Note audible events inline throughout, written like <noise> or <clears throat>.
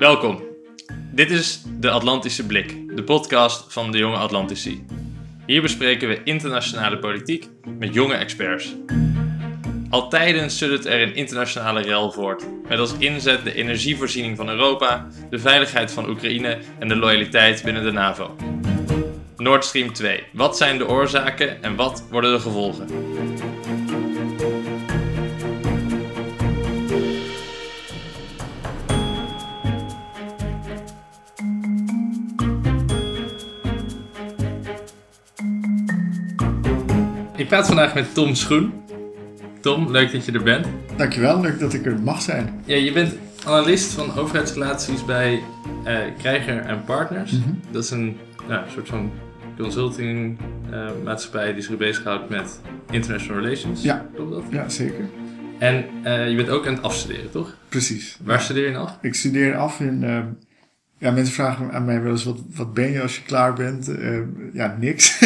Welkom. Dit is de Atlantische Blik, de podcast van de Jonge Atlantici. Hier bespreken we internationale politiek met jonge experts. Al tijden suddert er een internationale rel voort, met als inzet de energievoorziening van Europa, de veiligheid van Oekraïne en de loyaliteit binnen de NAVO. Nord Stream 2. Wat zijn de oorzaken en wat worden de gevolgen? Praat vandaag met Tom Schoen. Tom, leuk dat je er bent. Dankjewel, leuk dat ik er mag zijn. Ja, je bent analist van overheidsrelaties bij eh, Krijger en Partners. Mhm. Dat is een nou, soort van consulting eh, maatschappij die zich bezighoudt met international relations. Ja. Klopt dat? Ja, zeker. En eh, je bent ook aan het afstuderen, toch? Precies. Waar studeer je af? Ik studeer af in... ja, mensen vragen aan mij wel eens, wat, wat ben je als je klaar bent? Eh, ja, niks.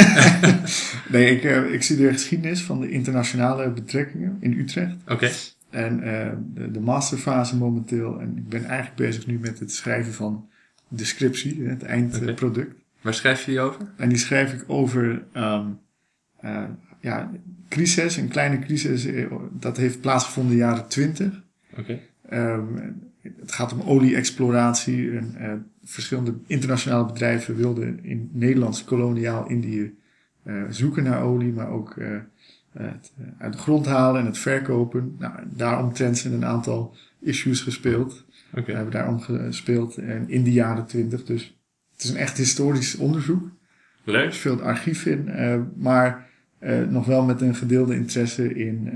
<laughs> nee, ik, eh, ik studeer geschiedenis van de internationale betrekkingen in Utrecht. Oké. En eh, de, de masterfase momenteel. En ik ben eigenlijk bezig nu met het schrijven van de scriptie, het eindproduct. Waar schrijf je die over? En die schrijf ik over eh, ja, crisis, een kleine crisis. Dat heeft plaatsgevonden in de jaren 20. Oké. Ehm, het gaat om olie-exploratie. En, eh, verschillende internationale bedrijven wilden in Nederlands koloniaal Indië eh, zoeken naar olie, maar ook eh, het uit de grond halen en het verkopen. Nou, daaromtrent zijn een aantal issues gespeeld. We hebben daarom gespeeld en in de jaren 20. Dus het is een echt historisch onderzoek. Er Leuk. is veel archief in, maar nog wel met een gedeelde interesse in,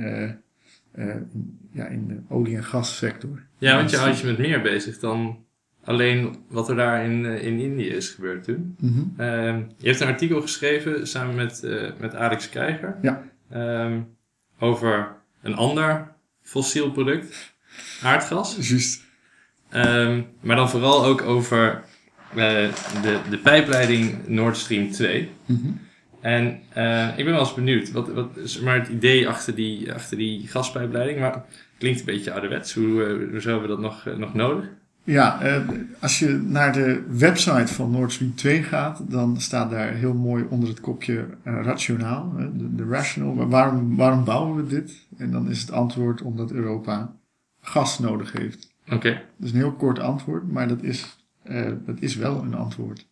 ja, in de olie- en gassector. Ja, want je houdt je met meer bezig dan alleen wat er daar in, eh, in Indië is gebeurd toen. Mhm. Ehm, je hebt een artikel geschreven samen met, eh, met Alex Krijger. Ja. Ehm, over een ander fossiel product, aardgas. Juist. Ehm, maar dan vooral ook over eh, de, de pijpleiding Nord Stream 2. Mhm. En eh, ik ben wel eens benieuwd, wat, wat is maar het idee achter die, achter die gaspijpleiding? Maar het klinkt een beetje ouderwets. Hoe, eh, hoe hebben we dat nog, eh, nog nodig? Ja, als je naar de website van Nord Stream 2 gaat, dan staat daar heel mooi onder het kopje rationaal, de, de rational. Maar waarom, waarom bouwen we dit? En dan is het antwoord omdat Europa gas nodig heeft. Oké, Dat is een heel kort antwoord, maar dat is, dat is wel een antwoord.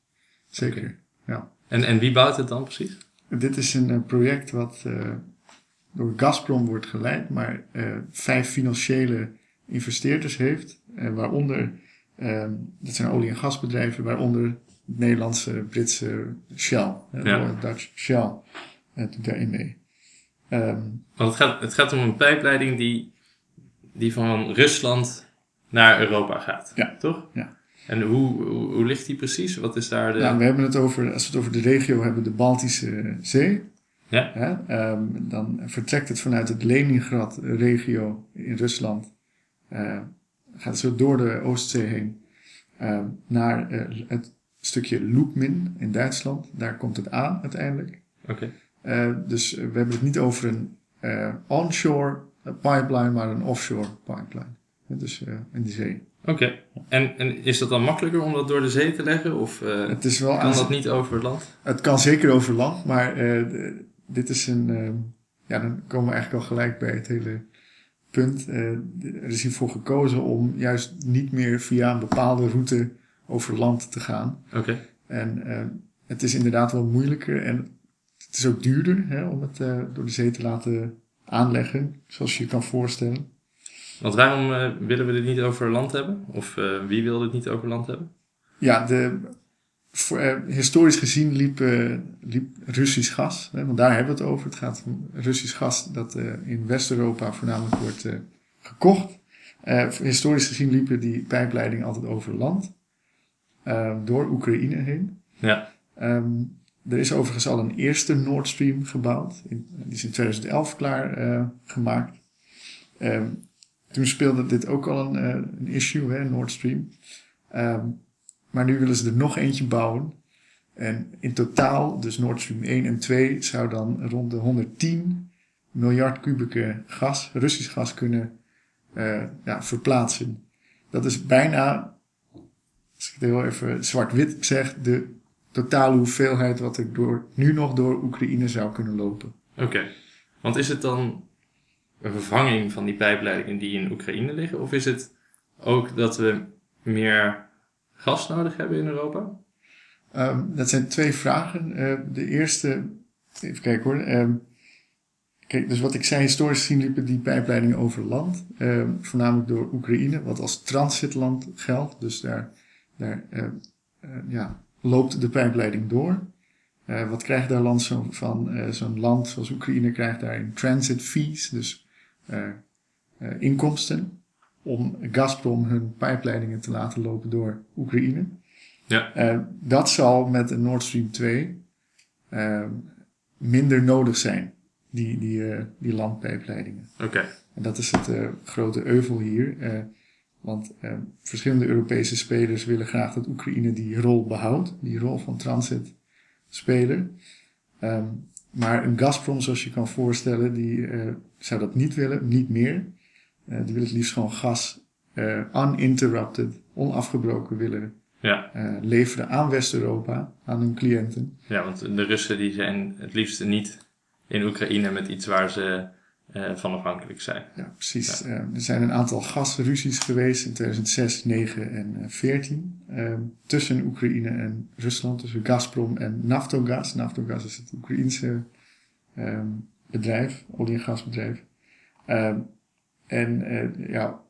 Zeker. Ja. En, en wie bouwt het dan precies? Dit is een eh, project wat eh, door Gazprom wordt geleid, maar eh, vijf financiële investeerders heeft. eh, waaronder, eh, dat zijn olie- en gasbedrijven, waaronder het Nederlandse, Britse Shell. Ja. Dutch Shell doet daarin mee. Ehm, Want het gaat, het gaat om een pijpleiding die, die van Rusland naar Europa gaat. Ja. Toch? Ja. En hoe, hoe, hoe ligt die precies? Wat is daar de... nou, we hebben het over, als we het over de regio hebben, de Baltische Zee. Ja. Ehm, dan vertrekt het vanuit het Leningrad-regio in Rusland. eh, gaat zo door de Oostzee heen ehm, naar eh, het stukje Lubmin in Duitsland. Daar komt het aan uiteindelijk. Oké. Eh, dus we hebben het niet over een onshore pipeline, maar een offshore pipeline. Dus in de zee. Oké. En, en is dat dan makkelijker om dat door de zee te leggen? Of eh, Het is wel kan dat niet over land? Het kan zeker over land, maar eh, dit is een. eh, ja, dan komen we eigenlijk al gelijk bij het hele punt. Er is hiervoor gekozen om juist niet meer via een bepaalde route over land te gaan. Oké. En het is inderdaad wel moeilijker en het is ook duurder hè, om het door de zee te laten aanleggen, zoals je je kan voorstellen. Want waarom eh, willen we dit niet over land hebben? Of eh, wie wil dit niet over land hebben? Ja, de, voor, eh, historisch gezien liep, liep Russisch gas, hè, want daar hebben we het over. Het gaat om Russisch gas dat in West-Europa voornamelijk wordt gekocht. Historisch gezien liepen die pijpleidingen altijd over land, door Oekraïne heen. Ja. Ehm, er is overigens al een eerste Nord Stream gebouwd. In, die is in 2011 klaar eh, gemaakt. Ehm, toen speelde dit ook al een, eh, een issue, hè, Nord Stream. Ehm, maar nu willen ze er nog eentje bouwen. En in totaal, dus Nord Stream 1 en 2, zou dan rond de 110 miljard kubieke gas, Russisch gas, kunnen eh, ja, verplaatsen. Dat is bijna ik het heel even zwart-wit zeg, de totale hoeveelheid wat er door, nu nog door Oekraïne zou kunnen lopen. Oké. Want is het dan een vervanging van die pijpleidingen die in Oekraïne liggen? Of is het ook dat we meer gas nodig hebben in Europa? Ehm, dat zijn twee vragen. Eh, de eerste, even kijken hoor. Ehm, kijk, dus wat ik zei, historisch gezien liepen die pijpleidingen over land. Ehm, voornamelijk door Oekraïne, wat als transitland geldt. Dus daar, daar eh, ja, loopt de pijpleiding door. Eh, wat krijgt daar land zo van? Eh, Zo'n land zoals Oekraïne krijgt daarin transit fees, dus inkomsten, om Gazprom hun pijpleidingen te laten lopen door Oekraïne. Ja. Eh, dat zal met een Nord Stream 2 eh, minder nodig zijn, die, die, eh, die landpijpleidingen. Oké. En dat is het eh, grote euvel hier. eh, want eh, verschillende Europese spelers willen graag dat Oekraïne die rol behoudt, die rol van transitspeler. Ehm, maar een Gazprom, zoals je kan voorstellen, die eh, zou dat niet willen, niet meer. Eh, die wil het liefst gewoon gas eh, uninterrupted, onafgebroken willen Ja. leveren aan West-Europa, aan hun cliënten. ja, want de Russen die zijn het liefst niet in Oekraïne met iets waar ze van afhankelijk zijn. Ja, precies. Eh, er zijn een aantal gasruzies geweest in 2006, 9 en eh, 14 ehm, tussen Oekraïne en Rusland, tussen Gazprom en Naftogaz. Naftogaz is het Oekraïense ehm, bedrijf, olie- en gasbedrijf. Ehm, en eh, ja,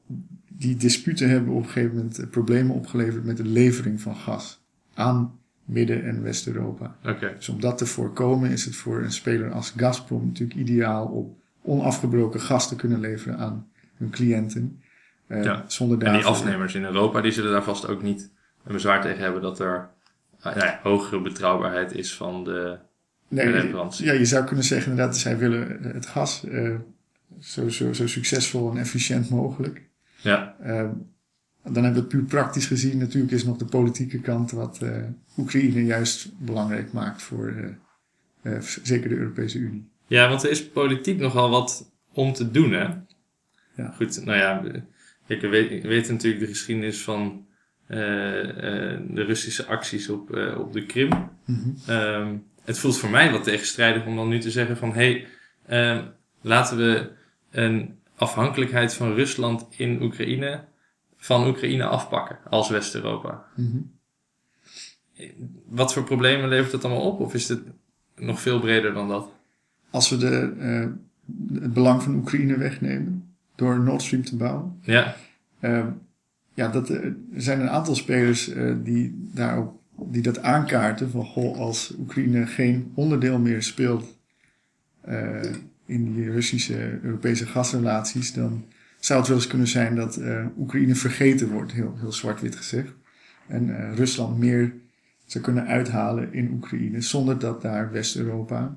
die disputen hebben op een gegeven moment eh, problemen opgeleverd met de levering van gas aan Midden- en West-Europa. Oké. Dus om dat te voorkomen is het voor een speler als Gazprom natuurlijk ideaal om onafgebroken gas te kunnen leveren aan hun cliënten. eh, Ja. Zonder En die afnemers in Europa, die zullen daar vast ook niet een bezwaar tegen hebben dat er eh, nou ja, hogere betrouwbaarheid is van de Nee, leverantie. ja, je zou kunnen zeggen inderdaad, zij willen het gas eh, zo, zo, zo succesvol en efficiënt mogelijk. Ja, Eh, dan hebben we het puur praktisch gezien. Natuurlijk is nog de politieke kant wat Oekraïne juist belangrijk maakt voor zeker de Europese Unie. Ja want er is politiek nogal wat om te doen, hè? Ja. Goed, nou ja, ik weet, ik weet natuurlijk de geschiedenis van eh, eh, de Russische acties op, eh, op de Krim. Mhm. Ehm, het voelt voor mij wat tegenstrijdig om dan nu te zeggen van... hé, hey, ehm, laten we een afhankelijkheid van Rusland in Oekraïne... van Oekraïne afpakken als West-Europa. Mhm. Wat voor problemen levert dat allemaal op? Of is het nog veel breder dan dat? Als we de, eh, het belang van Oekraïne wegnemen door Nord Stream te bouwen, Ja, Ehm, ja, dat, eh, er zijn een aantal spelers eh, die, daarop, die dat aankaarten. Van goh, als Oekraïne geen onderdeel meer speelt eh, in die Russische Europese gasrelaties, dan zou het wel eens kunnen zijn dat eh, Oekraïne vergeten wordt, heel, heel zwart-wit gezegd. En eh, Rusland meer zou kunnen uithalen in Oekraïne, zonder dat daar West-Europa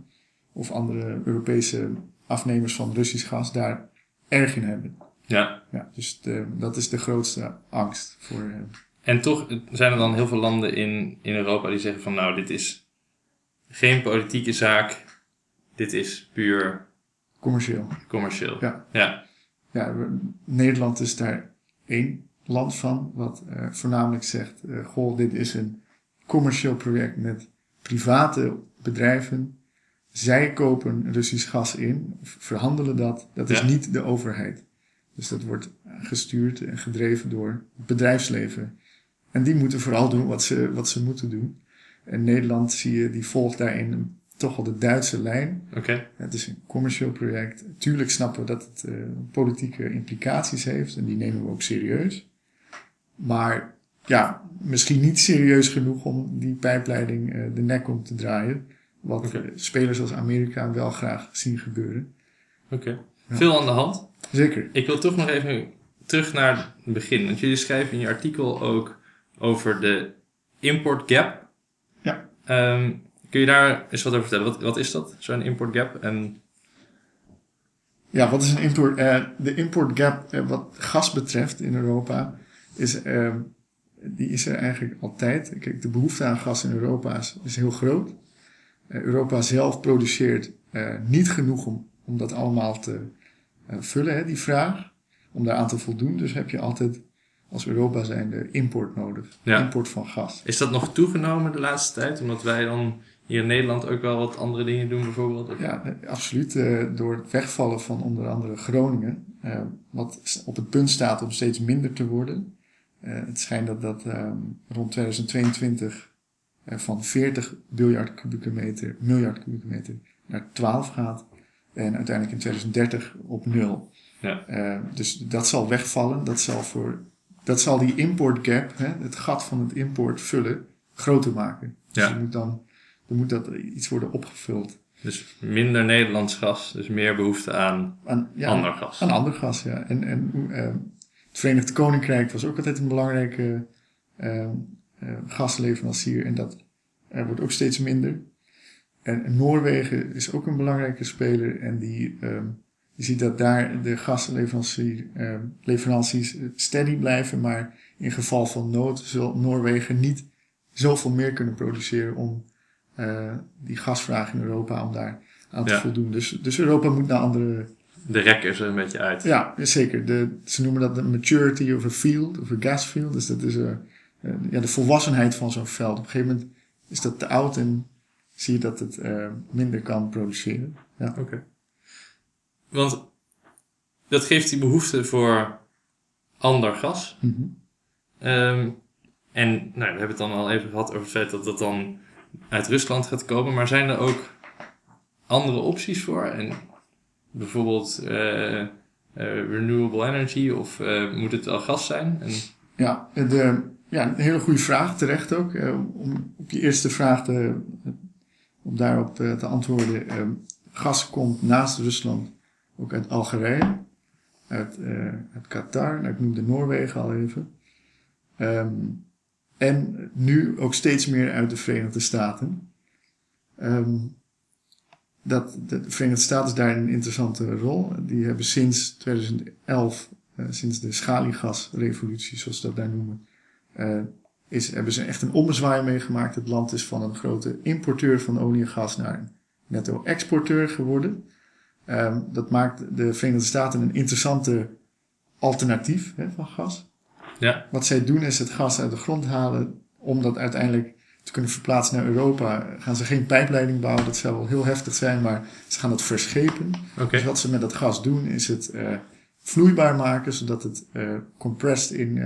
of andere Europese afnemers van Russisch gas daar erg in hebben. ja. Ja, dus de, dat is de grootste angst voor eh, En toch zijn er dan heel veel landen in, in Europa die zeggen van... nou, dit is geen politieke zaak. Dit is puur commercieel. commercieel. Ja. Ja, Ja, we- Nederland is daar één land van, wat eh, voornamelijk zegt: eh, Goh, dit is een commercieel project met private bedrijven. Zij kopen Russisch gas in, verhandelen dat. Dat is Ja. niet de overheid. Dus dat wordt gestuurd en gedreven door het bedrijfsleven. En die moeten vooral doen wat ze, wat ze moeten doen. En Nederland zie je, die volgt daarin toch wel de Duitse lijn. oké. Het is een commercieel project. Tuurlijk snappen we dat het eh, politieke implicaties heeft en die nemen we ook serieus. Maar ja, misschien niet serieus genoeg om die pijpleiding eh, de nek om te draaien. Wat eh, spelers als Amerika wel graag zien gebeuren. Oké. Veel aan de hand. Zeker. Ik wil toch nog even terug naar het begin. Want jullie schrijven in je artikel ook over de import gap. Ja. Ehm, kun je daar eens wat over vertellen? Wat, wat is dat, zo'n import gap? En Ja, wat is een import? eh, de import gap eh, wat gas betreft in Europa is, eh, die is er eigenlijk altijd. Kijk, de behoefte aan gas in Europa is, is heel groot. Eh, Europa zelf produceert eh, niet genoeg om, om dat allemaal te eh, vullen, hè, die vraag. Om daaraan te voldoen. Dus heb je altijd als Europa zijnde import nodig. Ja. Import van gas. Is dat nog toegenomen de laatste tijd? Omdat wij dan hier in Nederland ook wel wat andere dingen doen bijvoorbeeld? Of- Ja, absoluut. door het wegvallen van onder andere Groningen, wat op het punt staat om steeds minder te worden. Het schijnt dat dat eh, rond 2022 eh, van 40 biljard kubieke meter, miljard kubieke meter naar 12 gaat. En uiteindelijk in 2030 op nul. Ja. Eh, dus dat zal wegvallen. Dat zal, voor, dat zal die import gap, hè, het gat van het import vullen, groter maken. Dus er moet dan, dan moet dat iets worden opgevuld. Dus minder Nederlands gas, dus meer behoefte aan Aan, ja, ander gas. Aan ander gas, ja. En, en eh, het Verenigd Koninkrijk was ook altijd een belangrijke eh, eh, gasleverancier. En dat eh, wordt ook steeds minder. En Noorwegen is ook een belangrijke speler. En die, ehm, je ziet dat daar de gasleverantie, ehm, eh, steady blijven. Maar in geval van nood zal Noorwegen niet zoveel meer kunnen produceren om eh, die gasvraag in Europa om daar aan te Ja. voldoen. Dus, dus Europa moet naar andere De rek is er een beetje uit. ja, zeker. De, ze noemen dat de maturity of a field, of a gas field. Dus dat is eh, eh, ja, de volwassenheid van zo'n veld. Op een gegeven moment is dat te oud en zie je dat het eh, minder kan produceren. Ja. Oké. Want dat geeft die behoefte voor ander gas. Mhm. Ehm, en nou, we hebben het dan al even gehad over het feit dat dat dan uit Rusland gaat komen. Maar zijn er ook andere opties voor? En bijvoorbeeld eh, eh, renewable energy of eh, moet het al gas zijn? En, Ja, de, ja, een hele goede vraag, terecht ook. Eh, om op je eerste vraag te, om daarop te antwoorden. eh, gas komt naast Rusland ook uit Algerije, uit, eh, uit Qatar, nou, ik noemde Noorwegen al even. Ehm, en nu ook steeds meer uit de Verenigde Staten. Ehm, dat, de Verenigde Staten is daar een interessante rol. Die hebben sinds 2011 eh, sinds de schaliegasrevolutie, zoals ze dat daar noemen, eh, is, hebben ze echt een ommezwaai meegemaakt. Het land is van een grote importeur van olie en gas naar een netto-exporteur geworden. Ehm, dat maakt de Verenigde Staten een interessante alternatief hè, van gas. ja, Wat zij doen is het gas uit de grond halen om dat uiteindelijk te kunnen verplaatsen naar Europa. Gaan ze geen pijpleiding bouwen, dat zou wel heel heftig zijn, maar ze gaan het verschepen. Dus wat ze met dat gas doen, is het eh, vloeibaar maken, zodat het eh compressed in,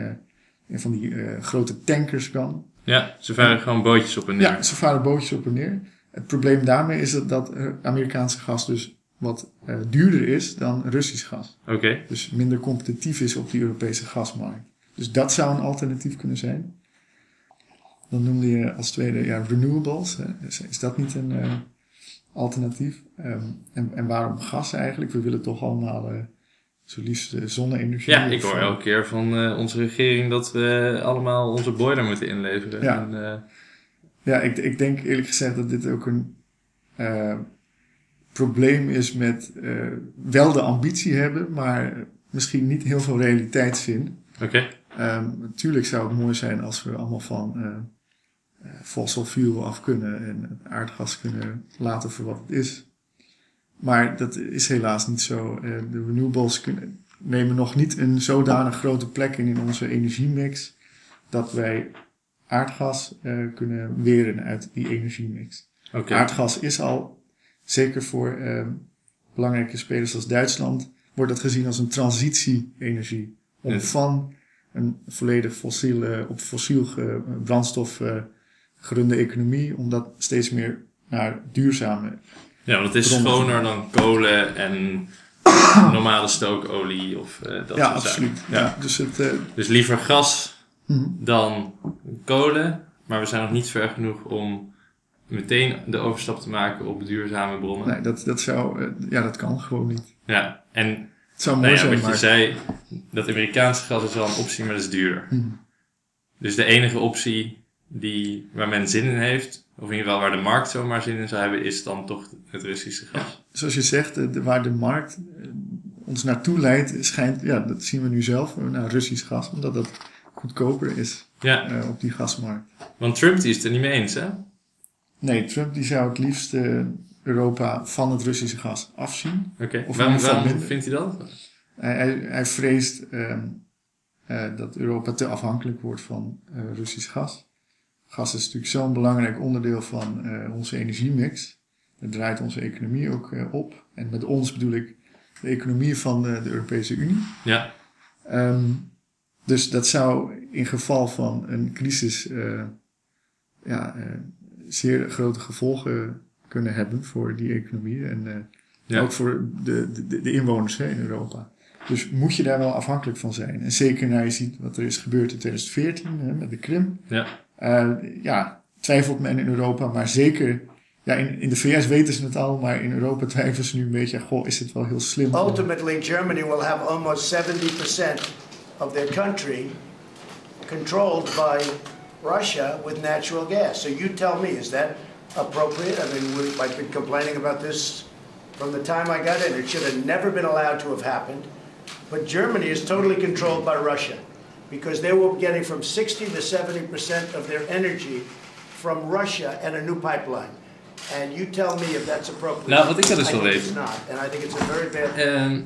in van die eh, grote tankers kan. Ja, ze varen gewoon bootjes op en neer. Ja, ze varen bootjes op en neer. Het probleem daarmee is dat, dat eh, Amerikaanse gas dus wat eh, duurder is dan Russisch gas. Oké, Dus minder competitief is op die Europese gasmarkt. Dus dat zou een alternatief kunnen zijn. Dan noemde je als tweede ja, renewables. Hè. Is, is dat niet een alternatief? Ehm, en, en waarom gas eigenlijk? We willen toch allemaal zo liefst eh, zonne-energie. ja, ik hoor elke keer van eh, onze regering dat we allemaal onze boiler moeten inleveren. Ja. En, eh, Ja, ik, ik denk eerlijk gezegd dat dit ook een probleem is met wel de ambitie hebben, maar misschien niet heel veel realiteitszin. Oké, Ehm, natuurlijk zou het mooi zijn als we allemaal van fossil fuel af kunnen en aardgas kunnen laten voor wat het is. Maar dat is helaas niet zo. Eh, de renewables kunnen, nemen nog niet een zodanig grote plek in in onze energiemix dat wij aardgas eh, kunnen weren uit die energiemix. Aardgas is al, zeker voor eh, belangrijke spelers als Duitsland, wordt dat gezien als een transitie-energie. Om van een volledig fossiele, op fossiel brandstof eh, gerunde economie, om dat steeds meer naar duurzame. Ja, want het is bronnen. schoner dan kolen en <coughs> normale stookolie of eh, dat ja, soort absoluut. zaken. Ja. Dus het, eh, Dus liever gas mhm. dan kolen, maar we zijn nog niet ver genoeg om meteen de overstap te maken op duurzame bronnen. nee, dat, dat zou, eh, ja, dat kan gewoon niet. Ja, en Het zou mooi nou ja, zijn, wat je maar... zei, dat Amerikaanse gas is wel een optie, maar dat is duurder. Mhm. Dus de enige optie die, waar men zin in heeft, of in ieder geval waar de markt zomaar zin in zou hebben, is dan toch het Russische gas. zoals je zegt, de, waar de markt eh, ons naartoe leidt, schijnt, ja, dat zien we nu zelf, eh, naar Russisch gas, omdat dat goedkoper is Ja, eh, op die gasmarkt. want Trump die is het er niet mee eens, hè? Nee, Trump die zou het liefst Europa van het Russische gas afzien. Oké, waarom, vindt hij dat? Hij, hij, hij vreest ehm, eh, dat Europa te afhankelijk wordt van Russisch gas. Gas is natuurlijk zo'n belangrijk onderdeel van eh, onze energiemix. Het draait onze economie ook eh, op. En met ons bedoel ik de economie van de, de Europese Unie. Ja, Ehm, dus dat zou in geval van een crisis eh, ja, zeer grote gevolgen kunnen hebben voor die economie en Ja. ook voor de, de, de inwoners hè, in Europa. Dus moet je daar wel afhankelijk van zijn. En zeker naar je ziet wat er is gebeurd in 2014 hè, met de Krim. ja, Eh, ja, twijfelt men in Europa, maar zeker... Ja, in, in de VS weten ze het al, maar in Europa twijfelen ze nu een beetje. Goh, is het wel heel slim? Ultimately, Germany will have almost 70% of their country controlled by Russia with natural gas. So you tell me, is that appropriate? I mean, we- I've been complaining about this from the time I got in. It should have never been allowed to have happened. But Germany is totally controlled by Russia because they were getting from 60 to 70% of their energy from Russia and a new pipeline. And you tell me if that's appropriate. Nou, wat ik wel eens I wil weten. It's not, and I think it's a very bad Ehm,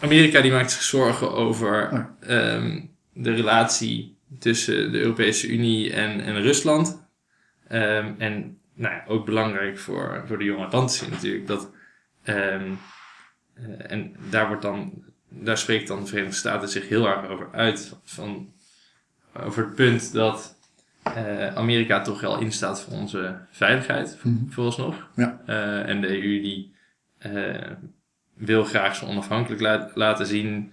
Amerika die maakt zich zorgen over ehm, de relatie tussen de Europese Unie en, en Rusland. Ehm, en nou ja, ook belangrijk voor, voor de jonge Atlantici natuurlijk. Dat, ehm, eh, en daar, wordt dan, daar spreekt dan de Verenigde Staten zich heel erg over uit. Van, over het punt dat eh, Amerika toch wel instaat voor onze veiligheid, Mhm. vooralsnog. Ja. Eh, en de EU die eh, wil graag zijn onafhankelijk laten zien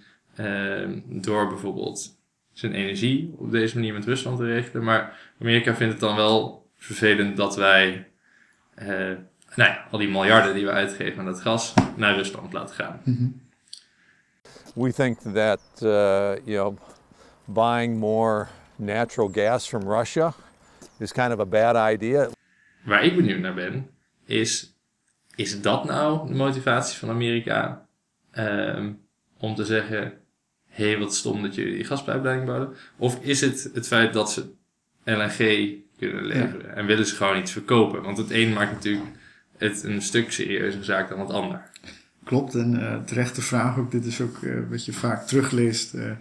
door bijvoorbeeld zijn energie op deze manier met Rusland te regelen. Maar Amerika vindt het dan wel vervelend dat wij nou ja, al die miljarden die we uitgeven aan dat gas naar Rusland laten gaan. We think that uh, you know buying more natural gas from Russia is kind of a bad idea. Waar ik benieuwd naar ben, is: is dat nou de motivatie van Amerika ehm, om te zeggen: hé, hey, wat stom dat jullie die gaspijpleiding bouwen? Of is het het feit dat ze LNG kunnen leveren en willen ze gewoon iets verkopen? Want het een maakt natuurlijk het een stuk serieuzer zaak dan het ander. Klopt, en eh terechte vraag ook. Dit is ook eh, wat je vaak terugleest. eh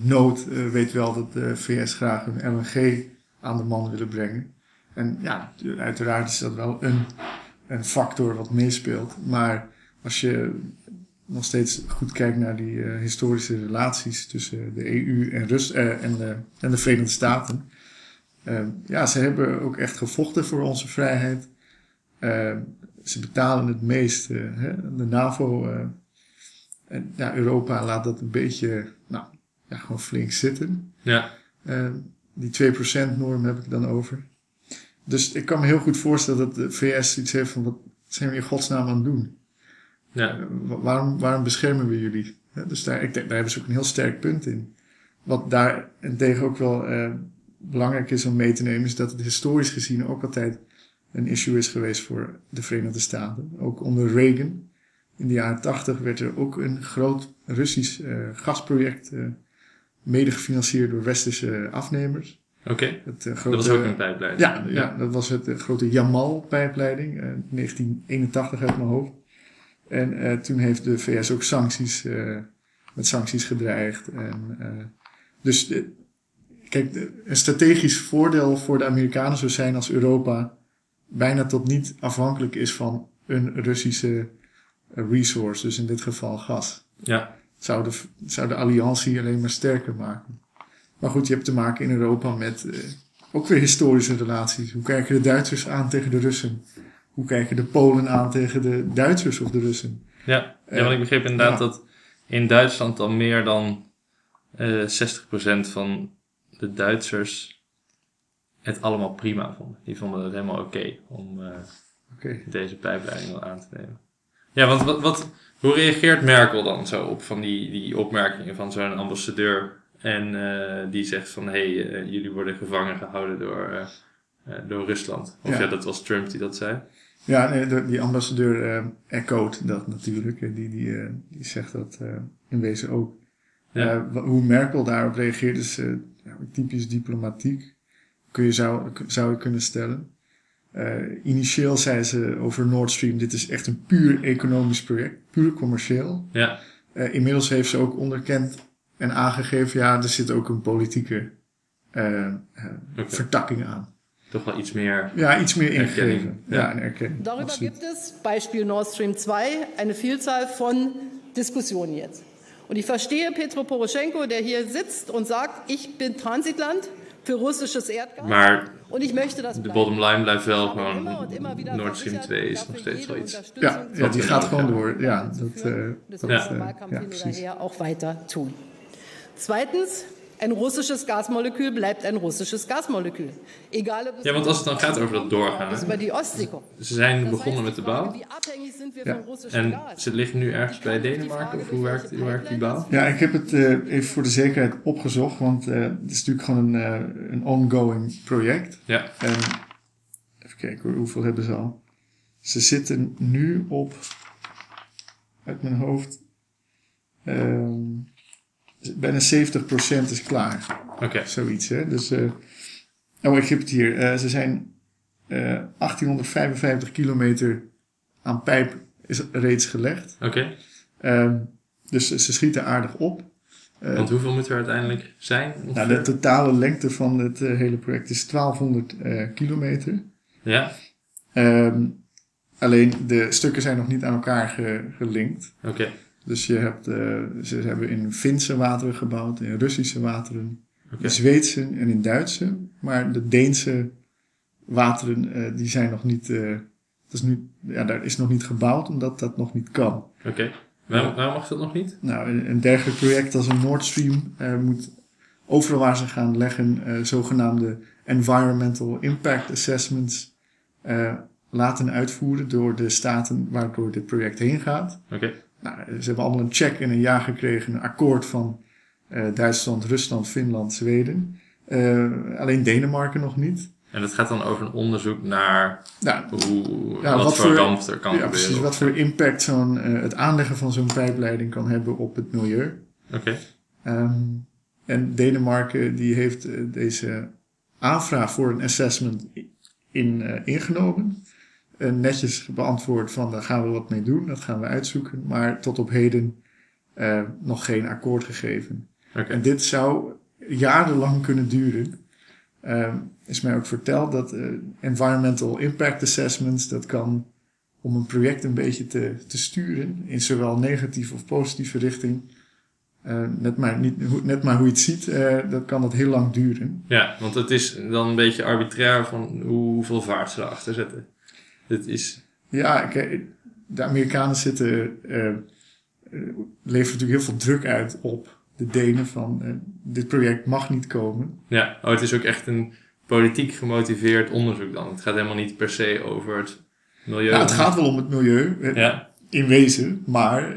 Nood weet wel dat de VS graag een LNG aan de man willen brengen. En ja, uiteraard is dat wel een, een factor wat meespeelt. Maar als je nog steeds goed kijkt naar die historische relaties tussen de EU en, Rus en, de, en de Verenigde Staten. ja, ze hebben ook echt gevochten voor onze vrijheid. Ze betalen het meest. eh, hè, de NAVO eh, en ja, Europa laat dat een beetje, nou, ja, gewoon flink zitten. Ja, Eh, die 2% norm heb ik dan over. Dus ik kan me heel goed voorstellen dat de VS iets heeft van, wat zijn we in godsnaam aan het doen? ja, wa- waarom, waarom beschermen we jullie? Dus daar, ik denk, daar hebben ze ook een heel sterk punt in. Wat daar tegen ook wel eh, belangrijk is om mee te nemen, is dat het historisch gezien ook altijd een issue is geweest voor de Verenigde Staten. Ook onder Reagan. In de jaren tachtig werd er ook een groot Russisch eh, gasproject eh, mede gefinancierd door westerse afnemers. oké. Eh, Dat was ook een pijpleiding. ja, ja, dat was het grote Jamal-pijpleiding, eh 1981 uit mijn hoofd. En toen heeft de VS ook sancties, met sancties gedreigd. En, dus de- kijk, de- een strategisch voordeel voor de Amerikanen zou zijn als Europa bijna tot niet afhankelijk is van een Russische eh, resource, dus in dit geval gas. Ja, Zou de, zou de alliantie alleen maar sterker maken. Maar goed, je hebt te maken in Europa met eh, ook weer historische relaties. Hoe kijken de Duitsers aan tegen de Russen? Hoe kijken de Polen aan tegen de Duitsers of de Russen? ja. ja Eh, want ik begreep inderdaad ja. dat in Duitsland al meer dan eh 60% van de Duitsers het allemaal prima vonden. Die vonden het helemaal oké om eh, Oké. deze pijpleiding aan te nemen. Ja, want wat, wat, hoe reageert Merkel dan zo op van die, die opmerkingen van zo'n ambassadeur? En eh, die zegt van, hé, hey, eh, jullie worden gevangen gehouden door, door Rusland. Of ja. Ja. dat was Trump die dat zei. Ja, nee, die ambassadeur eh echoot dat natuurlijk. Die, die, die zegt dat in wezen ook. Ja. Hoe Merkel daarop reageert is ja, typisch diplomatiek. Kun je, zou, zou je kunnen stellen. Eh, initieel zei ze over Nord Stream, dit is echt een puur economisch project, puur commercieel. Ja, Eh, inmiddels heeft ze ook onderkend en aangegeven, ja, er zit ook een politieke eh, vertakking aan. Toch wel iets meer. Ja, iets meer ingegeven. ja. Ja, een erkenning. Darüber absoluut. gibt es, Beispiel Nord Stream 2, eine Vielzahl von Diskussionen jetzt. Und ich verstehe Petro Poroschenko, der hier sitzt und sagt, ich bin Transitland für russisches Erdgas. Maar und ich möchte das de bottom line blijft wel gewoon. Nord Stream versichert, 2 is nog steeds wel iets. Ja, ja, die gaat gewoon ja. door. Ja, dat, eh, Das dat, wird eh, ja, precies. auch weiter tun. Zweitens, ein russisches Gasmolekül bleibt ein russisches Gasmolekül. Egal ob es Ja, want als het dan gaat over dat doorgaan. Ze zijn begonnen met de bouw. Ja. En ze liggen nu ergens bij Denemarken. Of hoe werkt, hoe werkt die bouw? Ja, ik heb het eh, even voor de zekerheid opgezocht, want eh, het is natuurlijk gewoon een, eh, een ongoing project. Ja, En even kijken hoor, hoeveel hebben ze al? Ze zitten nu op, uit mijn hoofd, ehm, bijna 70% is klaar. oké. Zoiets, hè. Dus, eh, oh, ik heb het hier. Eh, ze zijn eh 1855 kilometer aan pijp is reeds gelegd. Oké. Ehm, dus ze schieten aardig op. Eh, Want hoeveel moet er uiteindelijk zijn? nou, de totale lengte van het eh, hele project is 1200 eh, kilometer. Ja, Ehm, alleen de stukken zijn nog niet aan elkaar ge- gelinkt. oké. Dus je hebt, eh, ze hebben in Finse wateren gebouwd, in Russische wateren, in Zweedse en in Duitse. Maar de Deense wateren, eh, die zijn nog niet, eh, dat is nu, ja, daar is nog niet gebouwd, omdat dat nog niet kan. Oké. Waarom, waarom mag dat nog niet? Nou, een, een dergelijk project als een Nord Stream moet overal waar ze gaan leggen zogenaamde environmental impact assessments laten uitvoeren door de staten waardoor dit project heen gaat. Oké. Nou, ze hebben allemaal een check en een ja gekregen, een akkoord van eh, Duitsland, Rusland, Finland, Zweden. Eh, alleen Denemarken nog niet. En dat gaat dan over een onderzoek naar Nou, hoe, Ja, wat, wat voor ramp er kan ja, gebeuren. precies wat voor impact zo'n, eh, het aanleggen van zo'n pijpleiding kan hebben op het milieu. Oké. Ehm, en Denemarken die heeft deze aanvraag voor een assessment in, ingenomen. Netjes beantwoord van daar gaan we wat mee doen, dat gaan we uitzoeken. Maar tot op heden eh, nog geen akkoord gegeven. En dit zou jarenlang kunnen duren. Ehm, is mij ook verteld dat eh, environmental impact assessments, dat kan om een project een beetje te, te sturen in zowel negatieve of positieve richting. Eh, net, maar niet, hoe- net maar hoe je het ziet, eh, dat kan dat heel lang duren. Ja, want het is dan een beetje arbitrair van hoeveel vaart ze erachter zetten. Dit is... Ja, de Amerikanen zitten, eh, eh, leveren natuurlijk heel veel druk uit op de Denen van eh, dit project mag niet komen. Ja, oh, het is ook echt een politiek gemotiveerd onderzoek dan. Het gaat helemaal niet per se over het milieu. Ja, het gaat wel om het milieu, Ja, in wezen, maar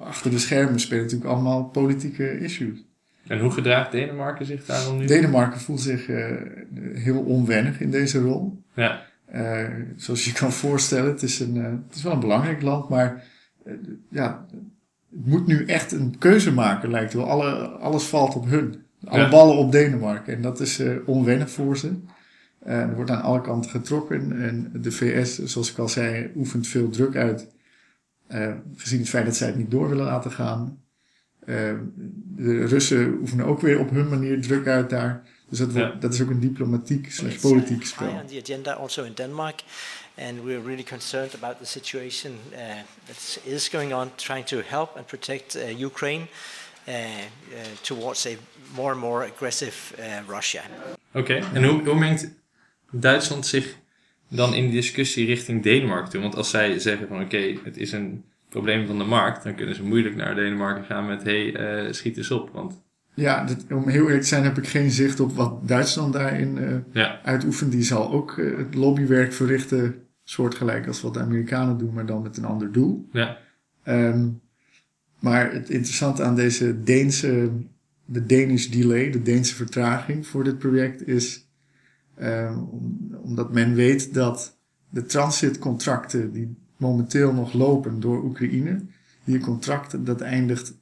achter de schermen spelen natuurlijk allemaal politieke issues. en hoe gedraagt Denemarken zich daarom nu? Denemarken voelt zich heel onwennig in deze rol. Ja, Eh, zoals je kan voorstellen, het is, een, eh, het is wel een belangrijk land, maar eh, ja, het moet nu echt een keuze maken, lijkt wel. Alle, alles valt op hun. Alle Ja. ballen op Denemarken. En dat is onwennig voor ze. Er wordt aan alle kanten getrokken. En de VS, zoals ik al zei, oefent veel druk uit. gezien het feit dat zij het niet door willen laten gaan. De Russen oefenen ook weer op hun manier druk uit daar. Dus dat, wordt- Ja. dat is ook een diplomatiek slash politiek uh, spel. high on the agenda also in Denmark, and we're really concerned about the situation uh, that is going on, trying to help and protect uh, Ukraine uh, uh, towards a more and more aggressive uh, Russia. oké. En hoe, hoe mengt Duitsland zich dan in die discussie richting Denemarken toe? Want als zij zeggen van oké, het is een probleem van de markt, dan kunnen ze moeilijk naar Denemarken gaan met hé, hey, eh, schiet eens op. Want Ja, dat, om heel eerlijk te zijn heb ik geen zicht op wat Duitsland daarin ja, uitoefent. Die zal ook eh, het lobbywerk verrichten, soortgelijk als wat de Amerikanen doen, maar dan met een ander doel. ja, Ehm, maar het interessante aan deze Deense, de Danish delay, de Deense vertraging voor dit project is, ehm, om- omdat men weet dat de transitcontracten die momenteel nog lopen door Oekraïne, die contracten, dat eindigt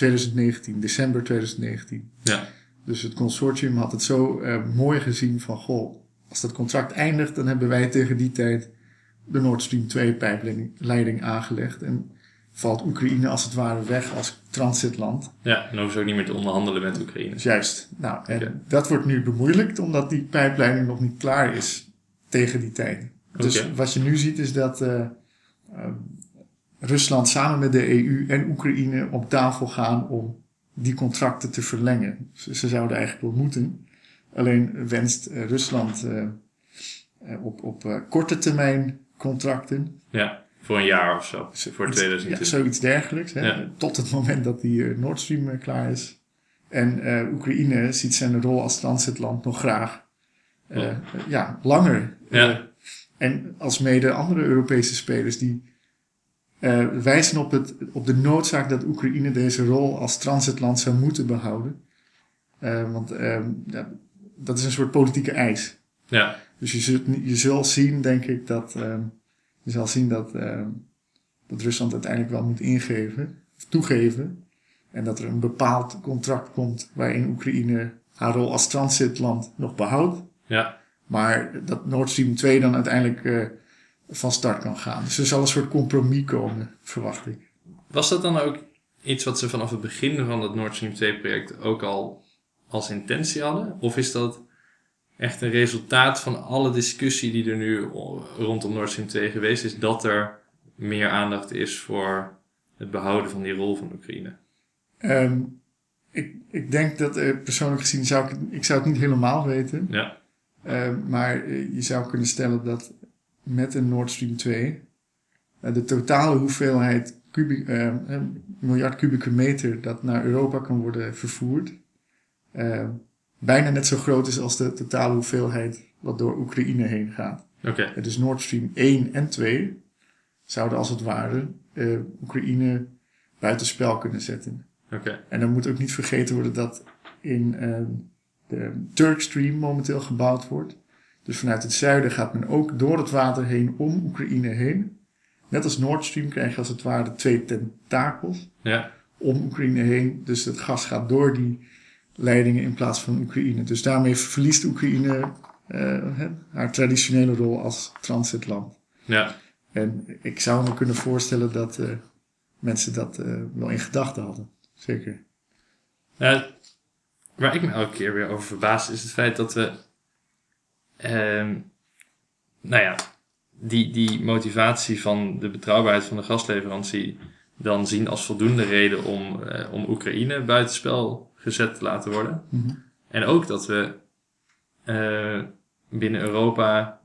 2019, december 2019. ja, Dus het consortium had het zo eh, mooi gezien van, goh, als dat contract eindigt, dan hebben wij tegen die tijd de Nord Stream 2 pijpleiding aangelegd. En valt Oekraïne als het ware weg als transitland. Ja, en hoeven ze ook niet meer te onderhandelen met Oekraïne. Juist. Nou, en dat wordt nu bemoeilijkt omdat die pijpleiding nog niet klaar is tegen die tijd. Dus wat je nu ziet is dat eh, eh, Rusland samen met de EU en Oekraïne op tafel gaan om die contracten te verlengen. Ze, ze zouden eigenlijk wel moeten. Alleen wenst eh, Rusland eh, eh, op, op korte termijn contracten. Ja, voor een jaar of zo. Voor Iets- 2020. Ja, zoiets dergelijks. Hè? Ja. Tot het moment dat die Nord Stream klaar is. En Oekraïne ziet zijn rol als transitland nog graag Ja. langer. Ja. En als mede andere Europese spelers die eh, wijzen op, het, op de noodzaak dat Oekraïne deze rol als transitland zou moeten behouden. Eh, want eh, ja, dat is een soort politieke eis. Ja, Dus je zult, je zult zien, denk ik, dat ehm, je zal zien dat, ehm, dat Rusland uiteindelijk wel moet ingeven, of toegeven. En dat er een bepaald contract komt waarin Oekraïne haar rol als transitland nog behoudt. ja. Maar dat Nord Stream 2 dan uiteindelijk eh, van start kan gaan. Dus er zal een soort compromis komen, verwacht ik. Was dat dan ook iets wat ze vanaf het begin van het Nord Stream 2 project ook al als intentie hadden? Of is dat echt een resultaat van alle discussie die er nu rondom Nord Stream 2 geweest is, dat er meer aandacht is voor het behouden van die rol van Oekraïne? Ehm, ik, ik denk dat eh, persoonlijk gezien zou ik, ik zou het niet helemaal weten. Ja, Uh, maar uh, je zou kunnen stellen dat met een Nord Stream 2 uh, de totale hoeveelheid uh, een miljard kubieke meter dat naar Europa kan worden vervoerd, uh, bijna net zo groot is als de totale hoeveelheid wat door Oekraïne heen gaat. dus Nord Stream 1 en 2 zouden als het ware uh, Oekraïne buitenspel kunnen zetten. En dan moet ook niet vergeten worden dat in de Turk Stream momenteel gebouwd wordt. Dus vanuit het zuiden gaat men ook door het water heen om Oekraïne heen. Net als Nord Stream krijg je als het ware twee tentakels Ja, om Oekraïne heen. Dus het gas gaat door die leidingen in plaats van Oekraïne. Dus daarmee verliest Oekraïne uh, hè, haar traditionele rol als transitland. ja. En ik zou me kunnen voorstellen dat uh, mensen dat uh, wel in gedachten hadden. Zeker. Waar ik me elke keer weer over verbaas is het feit dat we, ehm, nou ja, die, die motivatie van de betrouwbaarheid van de gasleverantie dan zien als voldoende reden om, eh, om Oekraïne buitenspel gezet te laten worden. Mm-hmm. En ook dat we eh, binnen Europa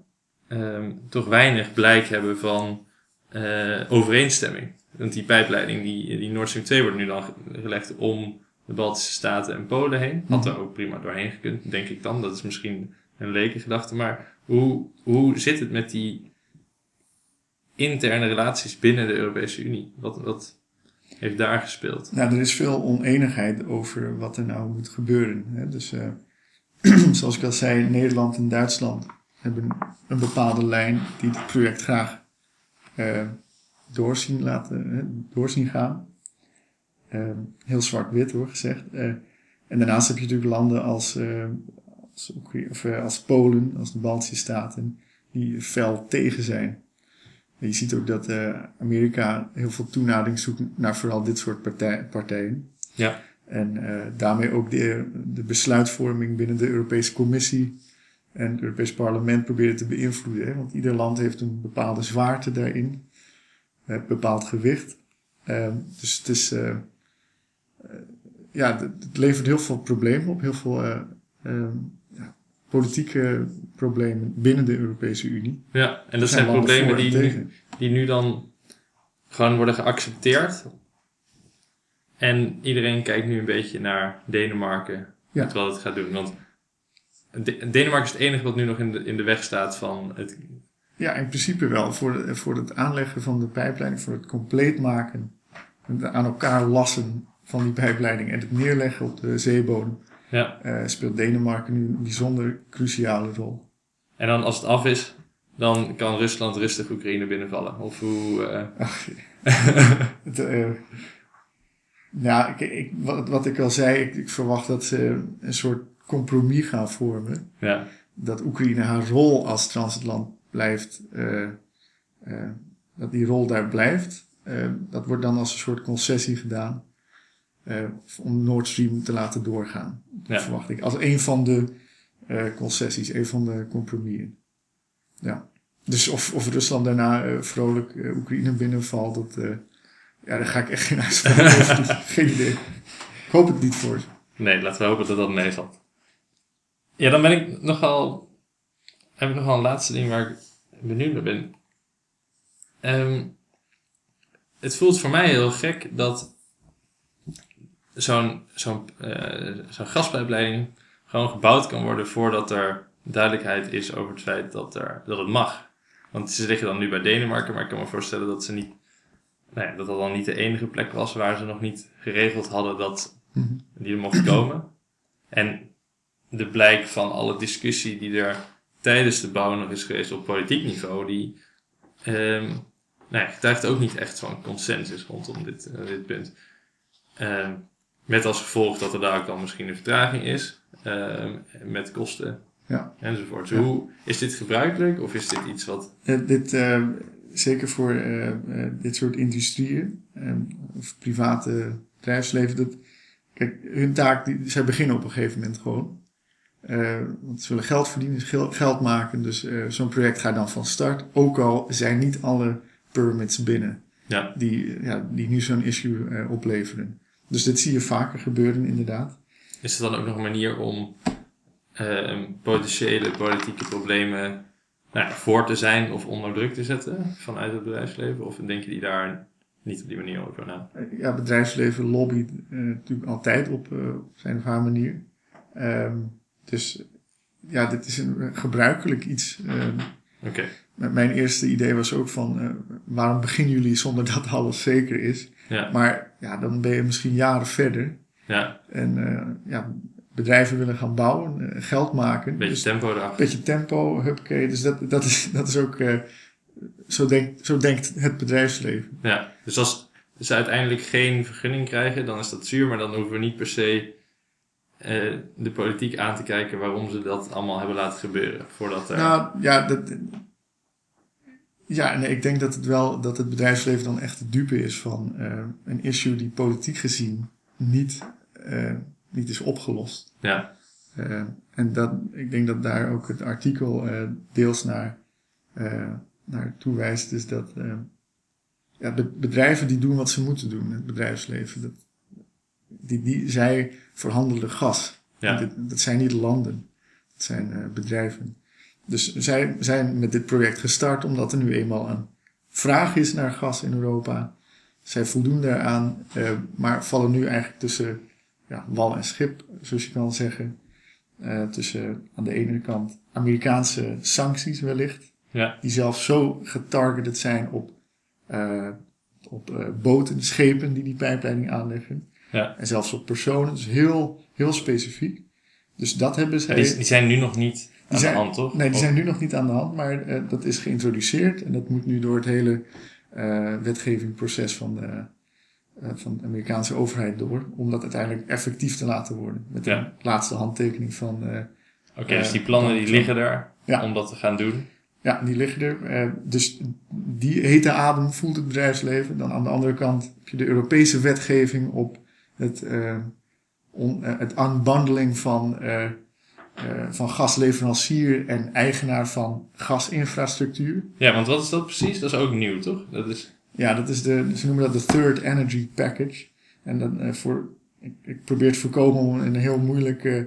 ehm, toch weinig blijk hebben van eh, overeenstemming. Want die pijpleiding, die, die Nord Stream 2 wordt nu dan gelegd om de Baltische Staten en Polen heen. Had er ook prima doorheen gekund, denk ik dan. Dat is misschien een leke gedachte. Maar hoe, hoe zit het met die interne relaties binnen de Europese Unie? Wat, wat heeft daar gespeeld? Nou, er is veel oneenigheid over wat er nou moet gebeuren. Hè? Dus uh, <clears throat> zoals ik al zei, Nederland en Duitsland hebben een bepaalde lijn die het project graag uh, doorzien, laten, hè, doorzien gaan. Uh, heel zwart-wit hoor gezegd. En daarnaast heb je natuurlijk landen als, als, of, als Polen, als de Baltische Staten, die fel tegen zijn. En je ziet ook dat uh, Amerika heel veel toenadering zoekt naar vooral dit soort partij, partijen. Ja. En uh, daarmee ook de, de besluitvorming binnen de Europese Commissie en het Europees Parlement proberen te beïnvloeden. Hè? Want ieder land heeft een bepaalde zwaarte daarin, een bepaald gewicht. Uh, dus het is, ja, het levert heel veel problemen op, heel veel ja, politieke problemen binnen de Europese Unie. Ja, en dat zijn, zijn problemen die nu, die nu dan gewoon worden geaccepteerd. En iedereen kijkt nu een beetje naar Denemarken, ja. wat het gaat doen. Want de Denemarken is het enige wat nu nog in de, in de weg staat van het... Ja, in principe wel. Voor, de, voor het aanleggen van de pijpleiding, voor het compleet maken, het aan elkaar lassen van die pijpleiding en het neerleggen op de zeebodem, ja. uh, speelt Denemarken nu een bijzonder cruciale rol. En dan als het af is, dan kan Rusland rustig Oekraïne binnenvallen. Of hoe... Uh... <laughs> Ach, het, uh, nou, ik, ik, wat, wat, ik al zei, ik, ik, verwacht dat ze een soort compromis gaan vormen. Ja. Dat Oekraïne haar rol als transitland blijft, dat die rol daar blijft. eh, dat wordt dan als een soort concessie gedaan eh, om Nord Stream te laten doorgaan. Ja. Verwacht ik. Als een van de eh, concessies, een van de compromissen. Ja. Dus of, of Rusland daarna eh, vrolijk Oekraïne binnenvalt, dat, ja, daar ga ik echt geen uitspraak over <laughs> doen. Geen idee. Ik hoop het niet voor ze. Nee, laten we hopen dat dat meevalt. Ja, dan ben ik nogal. Heb ik nog wel een laatste ding waar ik benieuwd naar ben. Ehm, het voelt voor mij heel gek dat zo'n zo'n eh, zo'n gaspijpleiding gewoon gebouwd kan worden voordat er duidelijkheid is over het feit dat, er, dat het mag. Want ze liggen dan nu bij Denemarken, maar ik kan me voorstellen dat ze niet. Nou ja, dat dat dan niet de enige plek was waar ze nog niet geregeld hadden dat die er mocht komen. En de blijk van alle discussie die er tijdens de bouw nog is geweest op politiek niveau, die ehm nou ja, getuigt ook niet echt van consensus rondom dit, eh, dit punt. Ehm, met als gevolg dat er daar ook dan misschien een vertraging is, ehm, met kosten Ja. enzovoort. Dus Hoe, is dit gebruikelijk of is dit iets wat... Dit, eh, zeker voor eh, eh, dit soort industrieën eh, of private bedrijfsleven. Dat, kijk, hun taak, die, zij beginnen op een gegeven moment gewoon. Eh, want ze willen geld verdienen, gel- geld maken. Dus zo'n project gaat dan van start. Ook al zijn niet alle permits binnen Ja, die, ja, die nu zo'n issue opleveren. Dus dit zie je vaker gebeuren inderdaad. is het dan ook nog een manier om ehm, potentiële politieke problemen nou ja, voor te zijn of onder druk te zetten vanuit het bedrijfsleven? Of denk je die daar niet op die manier over na? Ja, bedrijfsleven lobbyt eh, natuurlijk altijd op, eh, op zijn of haar manier. Ehm, dus ja, dit is een gebruikelijk iets. Ehm, Oké, mijn eerste idee was ook van, eh, waarom beginnen jullie zonder dat alles zeker is? Ja, Maar ja, dan ben je misschien jaren verder. ja, En eh, ja, bedrijven willen gaan bouwen, eh, geld maken. beetje Dus tempo erachter. beetje tempo, huppakee. Dus dat, dat, is, dat is ook, eh, zo, denkt, zo denkt het bedrijfsleven. Ja, dus als ze uiteindelijk geen vergunning krijgen, dan is dat zuur, maar dan hoeven we niet per se de politiek aan te kijken waarom ze dat allemaal hebben laten gebeuren. Voordat er... Nou ja, dat, ja nee, ik denk dat het wel dat het bedrijfsleven dan echt de dupe is van eh, een issue die politiek gezien niet, eh, niet is opgelost. ja, Eh, en dat, ik denk dat daar ook het artikel deels naar, naar toewijst, is dat ja, de bedrijven die doen wat ze moeten doen, het bedrijfsleven, dat, die, die, zij verhandelen gas. ja, Dat, dat zijn niet landen, dat zijn bedrijven. Dus zij zijn met dit project gestart omdat er nu eenmaal een vraag is naar gas in Europa. Zij voldoen daaraan, eh, maar vallen nu eigenlijk tussen ja, wal en schip, zoals je kan zeggen. Eh, tussen aan de ene kant Amerikaanse sancties wellicht, ja, die zelfs zo getargeted zijn op, eh, op boten, schepen die die pijpleiding aanleggen. ja. En zelfs op personen, dus heel, heel specifiek. Dus dat hebben zij. Die, die zijn nu nog niet aan zijn- de hand, toch? Nee, die Of- zijn nu nog niet aan de hand, maar eh, dat is geïntroduceerd en dat moet nu door het hele eh wetgevingproces van de, eh, van de Amerikaanse overheid door, om dat uiteindelijk effectief te laten worden. Met de laatste handtekening van. Oké, dus die plannen die liggen er Ja. om dat te gaan doen. ja, die liggen er. dus die hete adem voelt het bedrijfsleven. Dan aan de andere kant heb je de Europese wetgeving op het, on- het unbundling van, van gasleverancier en eigenaar van gasinfrastructuur. Ja, want wat is dat precies? Dat is ook nieuw, toch? Dat is... Ja, dat is de, ze noemen dat de Third Energy Package. En dan, eh, voor, ik, ik probeer te voorkomen om in een heel moeilijk eh,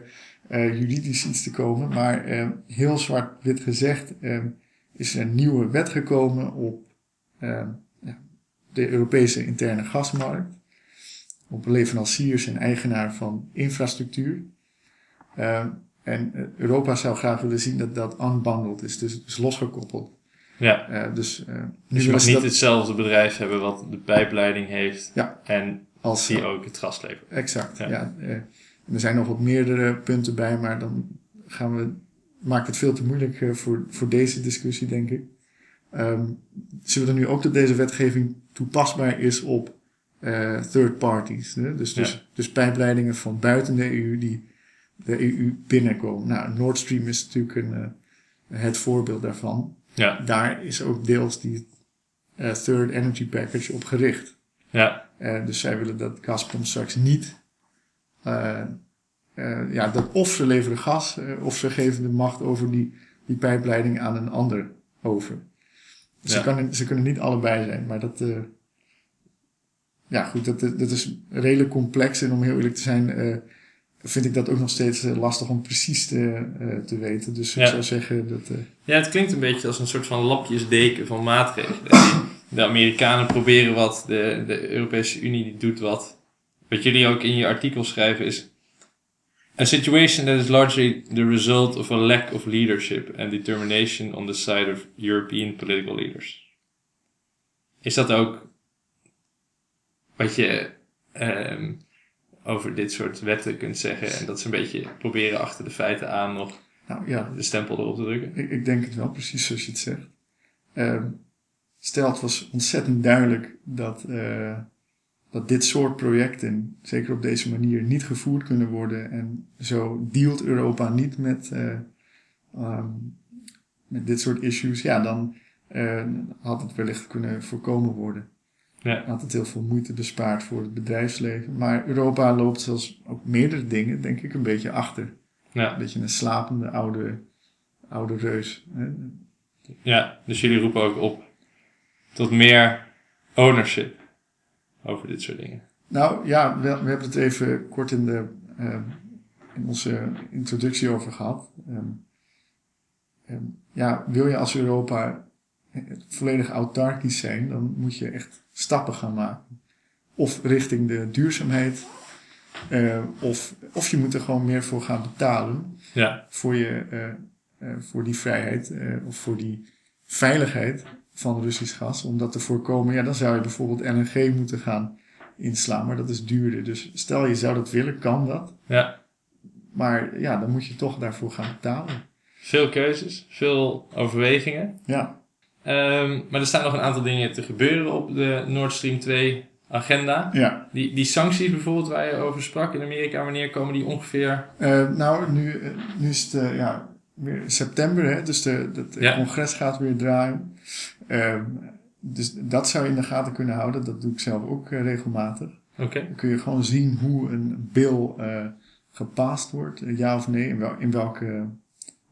eh, juridisch iets te komen. Maar eh, heel zwart-wit gezegd eh, is er een nieuwe wet gekomen op eh, de Europese interne gasmarkt. Op leveranciers en eigenaar van infrastructuur. En eh, Europa zou graag willen zien dat dat unbundled is, dus, dus losgekoppeld. Ja, Eh, dus nu dus je mag niet dat hetzelfde bedrijf hebben wat de pijpleiding heeft Ja. en als die ook het gas levert. Exact, Ja. er zijn nog wat meerdere punten bij, maar dan gaan we, maakt het veel te moeilijk voor, voor deze discussie, denk ik. Ehm, ze willen nu ook dat deze wetgeving toepasbaar is op third parties. Hè? Dus, dus, Ja. dus pijpleidingen van buiten de EU die de EU binnenkomen. Nou, Nord Stream is natuurlijk een, eh, het voorbeeld daarvan. Ja, Daar is ook deels die eh, Third Energy Package op gericht. Ja, Eh, dus zij willen dat Gazprom straks niet. eh, eh, ja, dat of ze leveren gas, of ze geven de macht over die, die pijpleiding aan een ander over. Ze, Ja. kan, ze kunnen niet allebei zijn, maar dat. eh, ja, goed, dat, dat is redelijk complex. En om heel eerlijk te zijn, eh, vind ik dat ook nog steeds eh, lastig om precies te, eh, te weten. Dus ik Ja. zou zeggen dat. eh, Ja, het klinkt een beetje als een soort van lapjesdeken van maatregelen. De Amerikanen proberen wat, de, de Europese Unie die doet wat. Wat jullie ook in je artikel schrijven is... A situation that is largely the result of a lack of leadership and determination on the side of European political leaders. Is dat ook wat je ehm, over dit soort wetten kunt zeggen en dat ze een beetje proberen achter de feiten aan nog nou ja, de stempel erop te drukken? Ik, ik denk het wel, precies zoals je het zegt. Ehm, stel, het was ontzettend duidelijk dat, eh, dat dit soort projecten, zeker op deze manier, niet gevoerd kunnen worden. En zo dealt Europa niet met, eh, ehm, met dit soort issues. Ja, dan eh, had het wellicht kunnen voorkomen worden. Ja. Had het heel veel moeite bespaard voor het bedrijfsleven. Maar Europa loopt zelfs ook meerdere dingen, denk ik, een beetje achter. Ja. Een beetje een slapende oude, oude reus. Ja, dus jullie roepen ook op tot meer ownership over dit soort dingen. Nou ja, we, we hebben het even kort in, de, eh, in onze introductie over gehad. Ehm, ehm, ja, wil je als Europa volledig autarkisch zijn, dan moet je echt stappen gaan maken. Of richting de duurzaamheid, eh, of, of je moet er gewoon meer voor gaan betalen. Ja, voor, je, eh, eh, voor die vrijheid of voor die veiligheid van Russisch gas. Om dat te voorkomen, ja, dan zou je bijvoorbeeld LNG moeten gaan inslaan, maar dat is duurder. Dus stel je zou dat willen, kan dat. ja. Maar ja, dan moet je toch daarvoor gaan betalen. Veel keuzes, veel overwegingen. Ja, Ehm, maar er staan nog een aantal dingen te gebeuren op de Nord Stream 2 agenda. ja. Die, die sancties bijvoorbeeld waar je over sprak in Amerika, wanneer komen die ongeveer? Eh, nou, nu, nu is het eh, ja, weer september, hè, dus de, het Ja. congres gaat weer draaien. Ehm, dus dat zou je in de gaten kunnen houden. Dat doe ik zelf ook eh, regelmatig. Oké, Dan kun je gewoon zien hoe een bill gepast wordt, ja of nee, in, wel, in welke,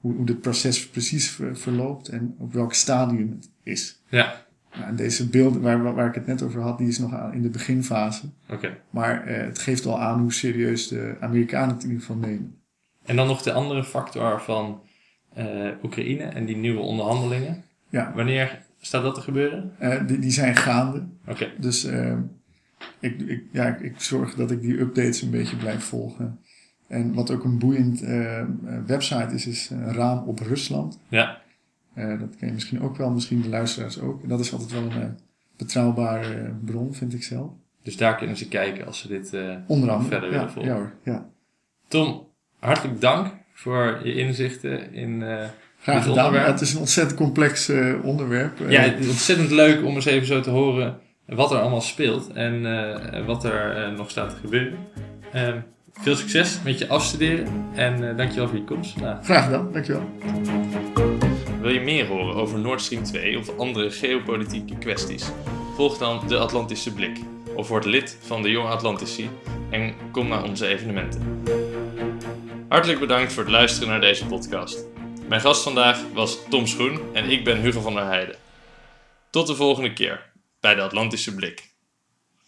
hoe, hoe het proces precies ver- verloopt en op welk stadium het is. ja, Nou, en deze beeld waar, waar ik het net over had, die is nog aan- in de beginfase. oké. Maar eh, het geeft al aan hoe serieus de Amerikanen het in ieder geval nemen. En dan nog de andere factor van eh, Oekraïne en die nieuwe onderhandelingen. Ja, Wanneer staat dat te gebeuren? eh, die, die zijn gaande. Oké, Dus eh, ik, ik, ja, ik, ik zorg dat ik die updates een beetje blijf volgen. En wat ook een boeiend eh, eh, website is, is een raam op Rusland. ja, Eh, dat ken je misschien ook wel, misschien de luisteraars ook. En dat is altijd wel een eh, betrouwbare eh, bron, vind ik zelf. dus daar kunnen ze kijken als ze dit eh, Onder andere. verder ja, willen volgen. ja hoor, ja. Tom, hartelijk dank voor je inzichten in eh, Graag dit gedaan. onderwerp. Het is een ontzettend complex eh, onderwerp. Eh, Ja, het is ontzettend leuk om eens even zo te horen wat er allemaal speelt en eh, wat er eh, nog staat te gebeuren. Veel succes met je afstuderen en eh, dankjewel voor je komst vandaag. Graag gedaan, dankjewel. Wil je meer horen over Nord Stream 2 of andere geopolitieke kwesties? Volg dan de Atlantische Blik of word lid van de Jonge Atlantici en kom naar onze evenementen. Hartelijk bedankt voor het luisteren naar deze podcast. Mijn gast vandaag was Tom Schoen en ik ben Hugo van der Heijden. Tot de volgende keer bij de Atlantische Blik.